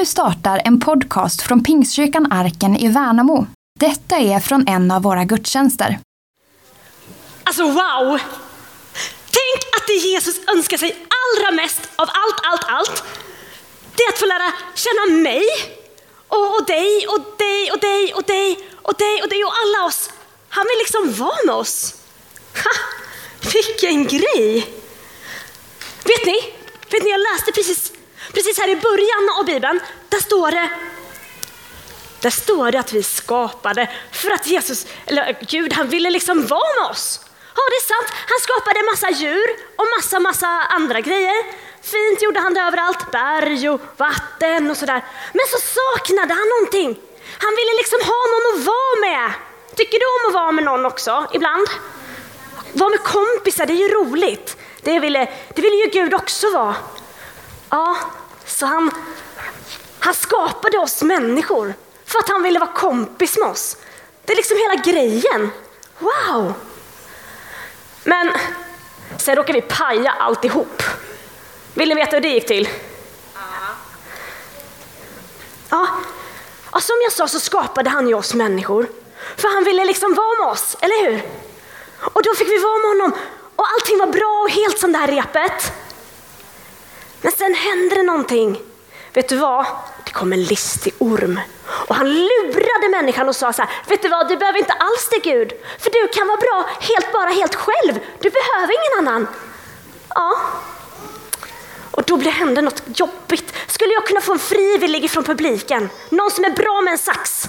Nu startar en podcast från Pingstkyrkan Arken i Värnamo. Detta är från en av våra gudstjänster. Alltså wow! Tänk att det Jesus önskar sig allra mest av allt, allt, allt. Det är att få lära känna mig och, och dig och dig och dig och dig och dig och dig och alla oss. Han vill liksom vara med oss. Ha, vilken grej! Vet ni? Vet ni, jag läste precis, precis här i början av Bibeln, där står det där står det att vi skapade för att Jesus, eller Gud, han ville liksom vara med oss. Ja, det är sant. Han skapade massa djur och massa, massa andra grejer. Fint gjorde han det överallt, berg och vatten och sådär. Men så saknade han någonting. Han ville liksom ha någon att vara med. Tycker du om att vara med någon också, ibland? Vara med kompisar, det är ju roligt. Det ville, det ville ju Gud också vara. Ja, så han, han skapade oss människor för att han ville vara kompis med oss. Det är liksom hela grejen. Wow! Men sen råkade vi paja alltihop. Vill ni veta hur det gick till? Ja. ja, som jag sa så skapade han ju oss människor. För han ville liksom vara med oss, eller hur? Och då fick vi vara med honom och allting var bra och helt som det här repet. Men sen hände det någonting. Vet du vad? Det kom en listig orm och han lurade människan och sa så här, vet du vad, du behöver inte alls det Gud, för du kan vara bra helt bara helt själv. Du behöver ingen annan. Ja. Och då blev hände något jobbigt. Skulle jag kunna få en frivillig från publiken? Någon som är bra med en sax?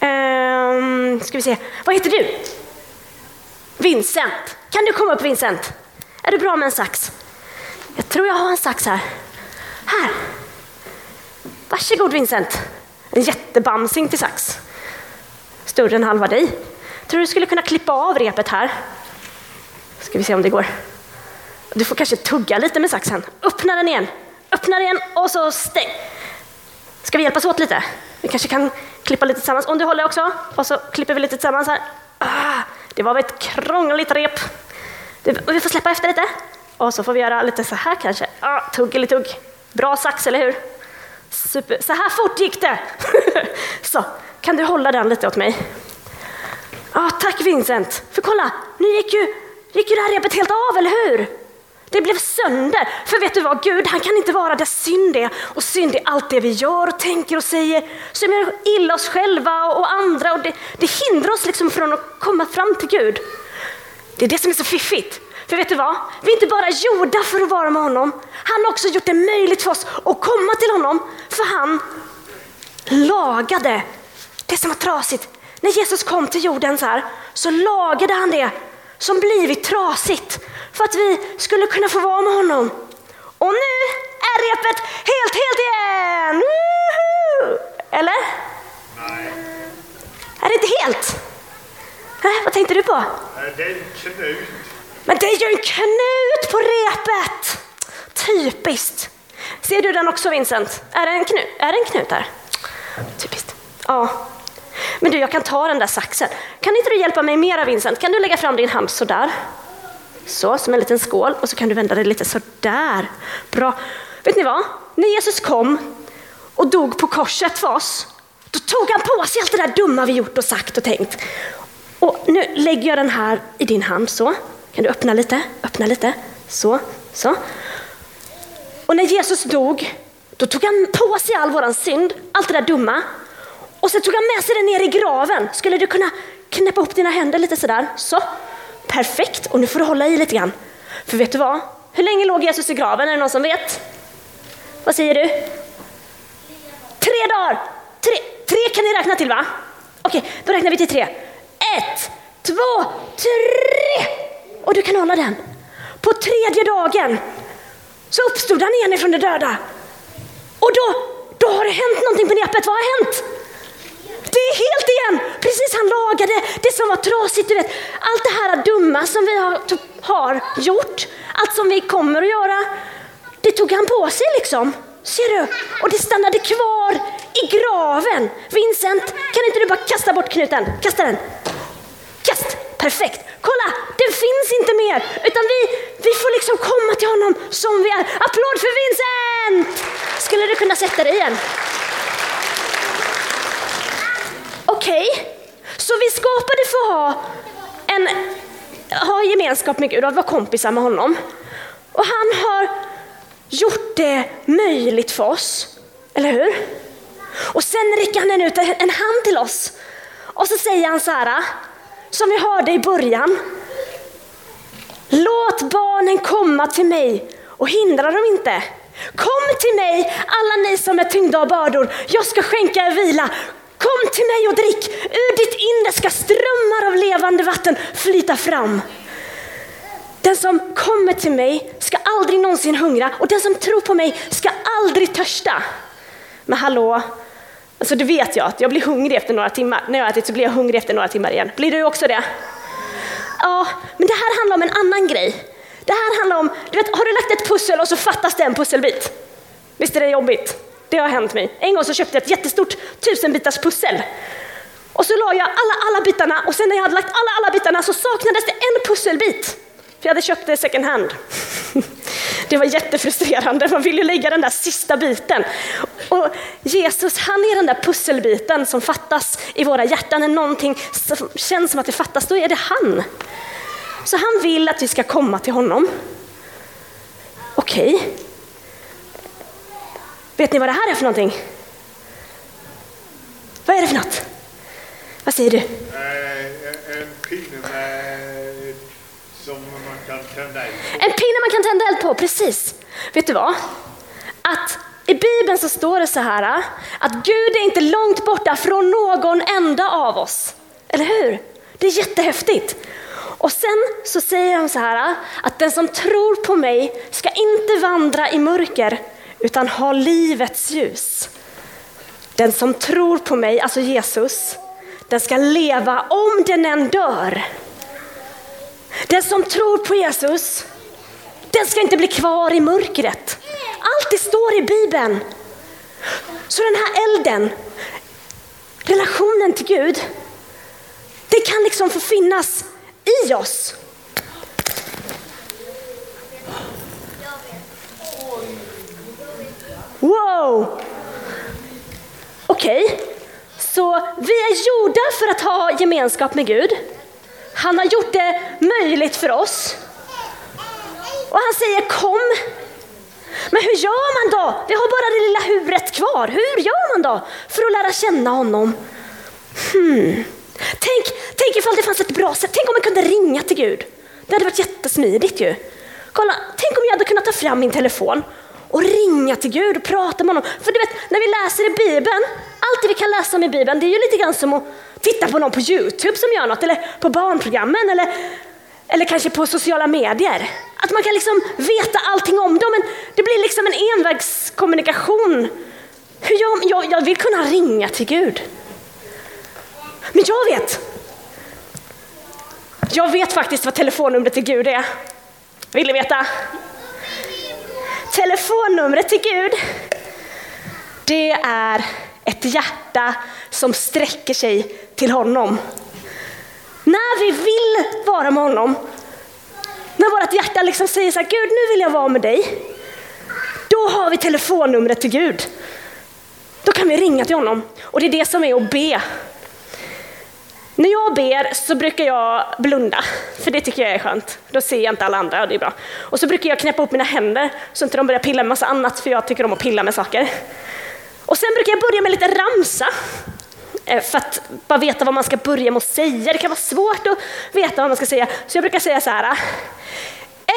Um, ska vi se, vad heter du? Vincent. Kan du komma upp Vincent? Är du bra med en sax? Jag tror jag har en sax här. Här. Varsågod Vincent. En jättebamsing till sax. Större än halva dig. Tror du skulle kunna klippa av repet här? Ska vi se om det går. Du får kanske tugga lite med saxen. Öppna den igen. Öppna den igen och så stäng. Ska vi hjälpas åt lite? Vi kanske kan klippa lite tillsammans. Om du håller också. Och så klipper vi lite tillsammans här. Ah, det var väl ett krångligt rep. Vi får släppa efter lite. Och så får vi göra lite så här kanske. Ah, tugg eller tugg. Bra sax, eller hur? Super. Så här fort gick det. så, kan du hålla den lite åt mig? Ah, tack Vincent. För kolla, nu gick ju, gick ju det här repet helt av, eller hur? Det blev sönder. För vet du vad, Gud han kan inte vara där synd är. Och synd är allt det vi gör och tänker och säger som gör illa oss själva och andra. Och det, det hindrar oss liksom från att komma fram till Gud. Det är det som är så fiffigt. För vet du vad? Vi är inte bara gjorda för att vara med honom. Han har också gjort det möjligt för oss att komma till honom. För han lagade det som var trasigt. När Jesus kom till jorden så här, så lagade han det som blivit trasigt för att vi skulle kunna få vara med honom. Och nu är repet helt, helt igen! Woohoo! Eller? Nej. Är det inte helt? Äh, vad tänkte du på? Det är en knut. Men det är ju en knut på repet! Typiskt. Ser du den också Vincent? Är det en knut, är det en knut där? Typiskt. Ja. Men du, jag kan ta den där saxen. Kan inte du hjälpa mig mera Vincent? Kan du lägga fram din hand sådär? Så, som en liten skål. Och så kan du vända dig lite sådär. Bra. Vet ni vad? När Jesus kom och dog på korset för oss, då tog han på sig allt det där dumma vi gjort och sagt och tänkt. Och nu lägger jag den här i din hand så. Kan du öppna lite? Öppna lite. Så, så. Och när Jesus dog, då tog han på sig all våran synd, allt det där dumma. Och sen tog han med sig det ner i graven. Skulle du kunna knäppa ihop dina händer lite sådär? Så. Perfekt. Och nu får du hålla i lite grann. För vet du vad? Hur länge låg Jesus i graven? Är det någon som vet? Vad säger du? Tre dagar! Tre, tre kan ni räkna till va? Okej, då räknar vi till tre. Ett, två, tre! Och du kan hålla den. På tredje dagen så uppstod han igen ifrån de döda. Och då, då har det hänt någonting på nepet. Vad har hänt? Det är helt igen! Precis, han lagade det som var trasigt. Du vet, allt det här dumma som vi har, har gjort, allt som vi kommer att göra, det tog han på sig liksom. Ser du? Och det stannade kvar i graven. Vincent, kan inte du bara kasta bort knuten? Kasta den. Kast! Perfekt. Kolla, den finns inte mer. Utan vi, vi får liksom komma till honom som vi är. Applåd för Vincent! skulle du kunna sätta dig igen. Okej, okay. så vi skapade för att ha, en, ha gemenskap med Gud och att vara kompisar med honom. Och han har gjort det möjligt för oss, eller hur? Och sen räcker han ut en hand till oss och så säger han så här, som vi hörde i början. Låt barnen komma till mig och hindra dem inte. Kom till mig alla ni som är tyngda av bördor, jag ska skänka er vila. Kom till mig och drick, ur ditt inre ska strömmar av levande vatten flyta fram. Den som kommer till mig ska aldrig någonsin hungra och den som tror på mig ska aldrig törsta. Men hallå, alltså det vet jag att jag blir hungrig efter några timmar. När jag har ätit så blir jag hungrig efter några timmar igen. Blir du också det? Ja, men det här handlar om en annan grej. Det här handlar om, du vet, har du lagt ett pussel och så fattas det en pusselbit? Visst är det jobbigt? Det har hänt mig. En gång så köpte jag ett jättestort tusenbitars pussel. Och så la jag alla, alla bitarna och sen när jag hade lagt alla, alla bitarna så saknades det en pusselbit. För jag hade köpt det second hand. Det var jättefrustrerande, man ville lägga den där sista biten. Och Jesus, han är den där pusselbiten som fattas i våra hjärtan. När någonting känns som att det fattas, då är det han. Så han vill att vi ska komma till honom. Okej. Okay. Vet ni vad det här är för någonting? Vad är det för något? Vad säger du? En pinne med, som man kan tända eld på. En pinne man kan tända eld på, precis. Vet du vad? Att i Bibeln så står det så här ah, att Gud är inte långt borta från någon enda av oss. Eller hur? Det är jättehäftigt. Och sen så säger han så här ah, att den som tror på mig ska inte vandra i mörker utan ha livets ljus. Den som tror på mig, alltså Jesus, den ska leva om den än dör. Den som tror på Jesus, den ska inte bli kvar i mörkret. Allt det står i Bibeln. Så den här elden, relationen till Gud, det kan liksom få finnas i oss. Wow! Okej, okay. så vi är gjorda för att ha gemenskap med Gud. Han har gjort det möjligt för oss. Och han säger kom. Men hur gör man då? Vi har bara det lilla huvudet kvar. Hur gör man då för att lära känna honom? Hmm. Tänk, tänk ifall det fanns ett bra sätt. Tänk om man kunde ringa till Gud. Det hade varit jättesmidigt ju. Kolla, tänk om jag hade kunnat ta fram min telefon och ringa till Gud och prata med honom. För du vet, när vi läser i Bibeln, allt det vi kan läsa om i Bibeln, det är ju lite grann som att titta på någon på Youtube som gör något, eller på barnprogrammen, eller, eller kanske på sociala medier. Att man kan liksom veta allting om dem, men det blir liksom en envägskommunikation. Hur jag, jag, jag vill kunna ringa till Gud. Men jag vet. Jag vet faktiskt vad telefonnumret till Gud är. Vill ni veta? Telefonnumret till Gud, det är ett hjärta som sträcker sig till honom. När vi vill vara med honom, när vårt hjärta liksom säger så här, Gud nu vill jag vara med dig. Då har vi telefonnumret till Gud. Då kan vi ringa till honom. Och det är det som är att be. När jag ber så brukar jag blunda, för det tycker jag är skönt. Då ser jag inte alla andra och det är bra. Och så brukar jag knäppa upp mina händer så inte de börjar pilla med massa annat, för jag tycker om att pilla med saker. Och sen brukar jag börja med lite ramsa, Eh, för att bara veta vad man ska börja med att säga. Det kan vara svårt att veta vad man ska säga. Så jag brukar säga så här,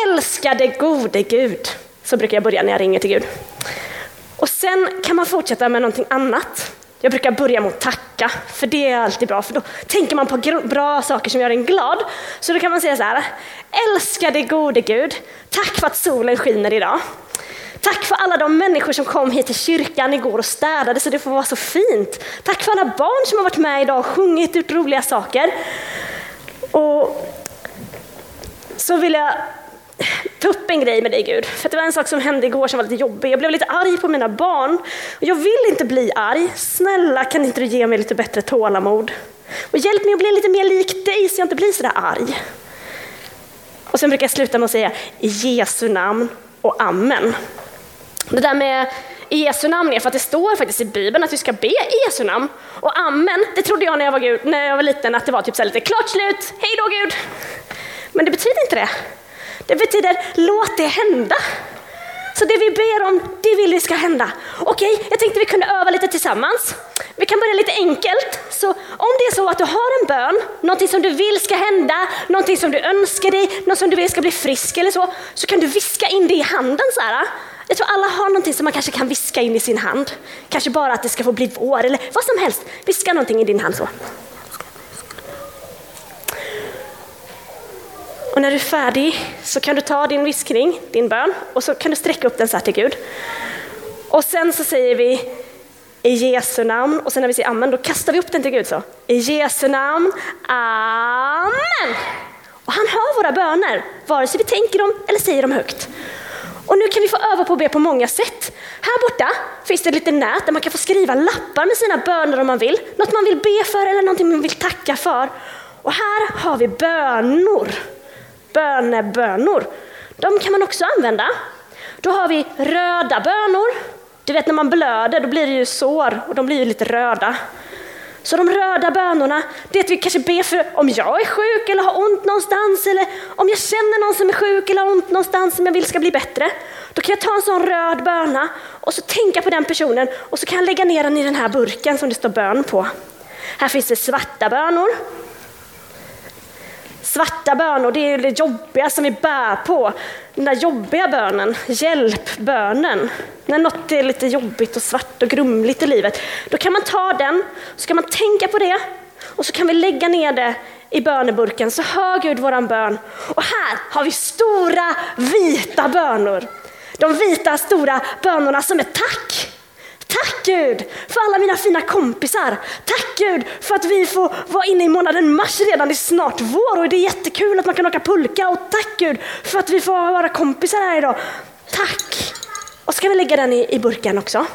älskade gode Gud. Så brukar jag börja när jag ringer till Gud. Och sen kan man fortsätta med någonting annat. Jag brukar börja med att tacka, för det är alltid bra, för då tänker man på bra saker som gör en glad. Så då kan man säga så här, älskade gode Gud, tack för att solen skiner idag. Tack för alla de människor som kom hit till kyrkan igår och städade så det får vara så fint. Tack för alla barn som har varit med idag och sjungit ut roliga saker. Och så vill jag ta upp en grej med dig Gud. För det var en sak som hände igår som var lite jobbig. Jag blev lite arg på mina barn. jag vill inte bli arg. Snälla kan inte du ge mig lite bättre tålamod? Och hjälp mig att bli lite mer lik dig så jag inte blir sådär arg. Och sen brukar jag sluta med att säga i Jesu namn och amen. Det där med i Jesu namn är för att det står faktiskt i Bibeln att vi ska be i Jesu namn. Och amen, det trodde jag när jag var, Gud, när jag var liten att det var typ så lite klart slut, hej då Gud. Men det betyder inte det. Det betyder låt det hända. Så det vi ber om, det vill vi ska hända. Okej, jag tänkte vi kunde öva lite tillsammans. Vi kan börja lite enkelt. Så om det är så att du har en bön, någonting som du vill ska hända, någonting som du önskar dig, något som du vill ska bli frisk eller så, så kan du viska in det i handen så här. Jag tror alla har någonting som man kanske kan viska in i sin hand. Kanske bara att det ska få bli vår eller vad som helst. Viska någonting i din hand så. Och när du är färdig så kan du ta din viskning, din bön, och så kan du sträcka upp den så här till Gud. Och sen så säger vi i Jesu namn, och sen när vi säger amen, då kastar vi upp den till Gud så. I Jesu namn, amen! Och han hör våra böner, vare sig vi tänker dem eller säger dem högt. Och nu kan vi få öva på att be på många sätt. Här borta finns det ett litet nät där man kan få skriva lappar med sina böner om man vill. Något man vill be för eller någonting man vill tacka för. Och här har vi bönor bönebönor. De kan man också använda. Då har vi röda bönor. Du vet när man blöder då blir det ju sår och de blir ju lite röda. Så de röda bönorna, det är att vi kanske ber för om jag är sjuk eller har ont någonstans eller om jag känner någon som är sjuk eller har ont någonstans som jag vill ska bli bättre. Då kan jag ta en sån röd böna och så tänka på den personen och så kan jag lägga ner den i den här burken som det står bön på. Här finns det svarta bönor. Svarta bönor, det är det jobbiga som vi bär på. Den där jobbiga bönen, hjälpbönen. När något är lite jobbigt och svart och grumligt i livet. Då kan man ta den, så kan man tänka på det och så kan vi lägga ner det i böneburken så hör Gud våran bön. Och här har vi stora vita bönor. De vita stora bönorna som är tack. Tack Gud för alla mina fina kompisar. Tack Gud för att vi får vara inne i månaden mars redan. Det är snart vår och det är jättekul att man kan åka pulka. Och tack Gud för att vi får vara kompisar här idag. Tack! Och så kan vi lägga den i, i burken också.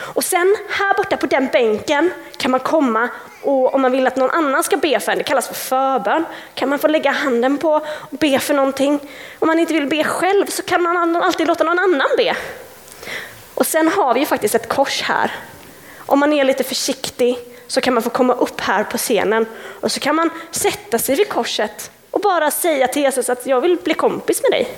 Och sen här borta på den bänken kan man komma och om man vill att någon annan ska be för en, det kallas för förbön, kan man få lägga handen på och be för någonting. Om man inte vill be själv så kan man alltid låta någon annan be. Och sen har vi ju faktiskt ett kors här. Om man är lite försiktig så kan man få komma upp här på scenen och så kan man sätta sig vid korset och bara säga till Jesus att jag vill bli kompis med dig.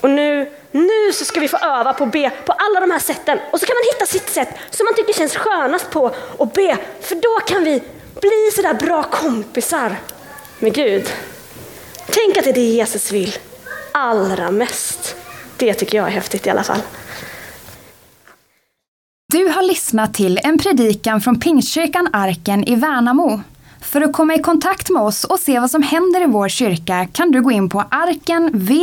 Och nu, nu så ska vi få öva på att be på alla de här sätten och så kan man hitta sitt sätt som man tycker känns skönast på att be. För då kan vi bli sådär bra kompisar med Gud. Tänk att det är det Jesus vill allra mest. Det tycker jag är häftigt i alla fall. Du har lyssnat till en predikan från Pingstkyrkan Arken i Värnamo. För att komma i kontakt med oss och se vad som händer i vår kyrka kan du gå in på arkenvmo.se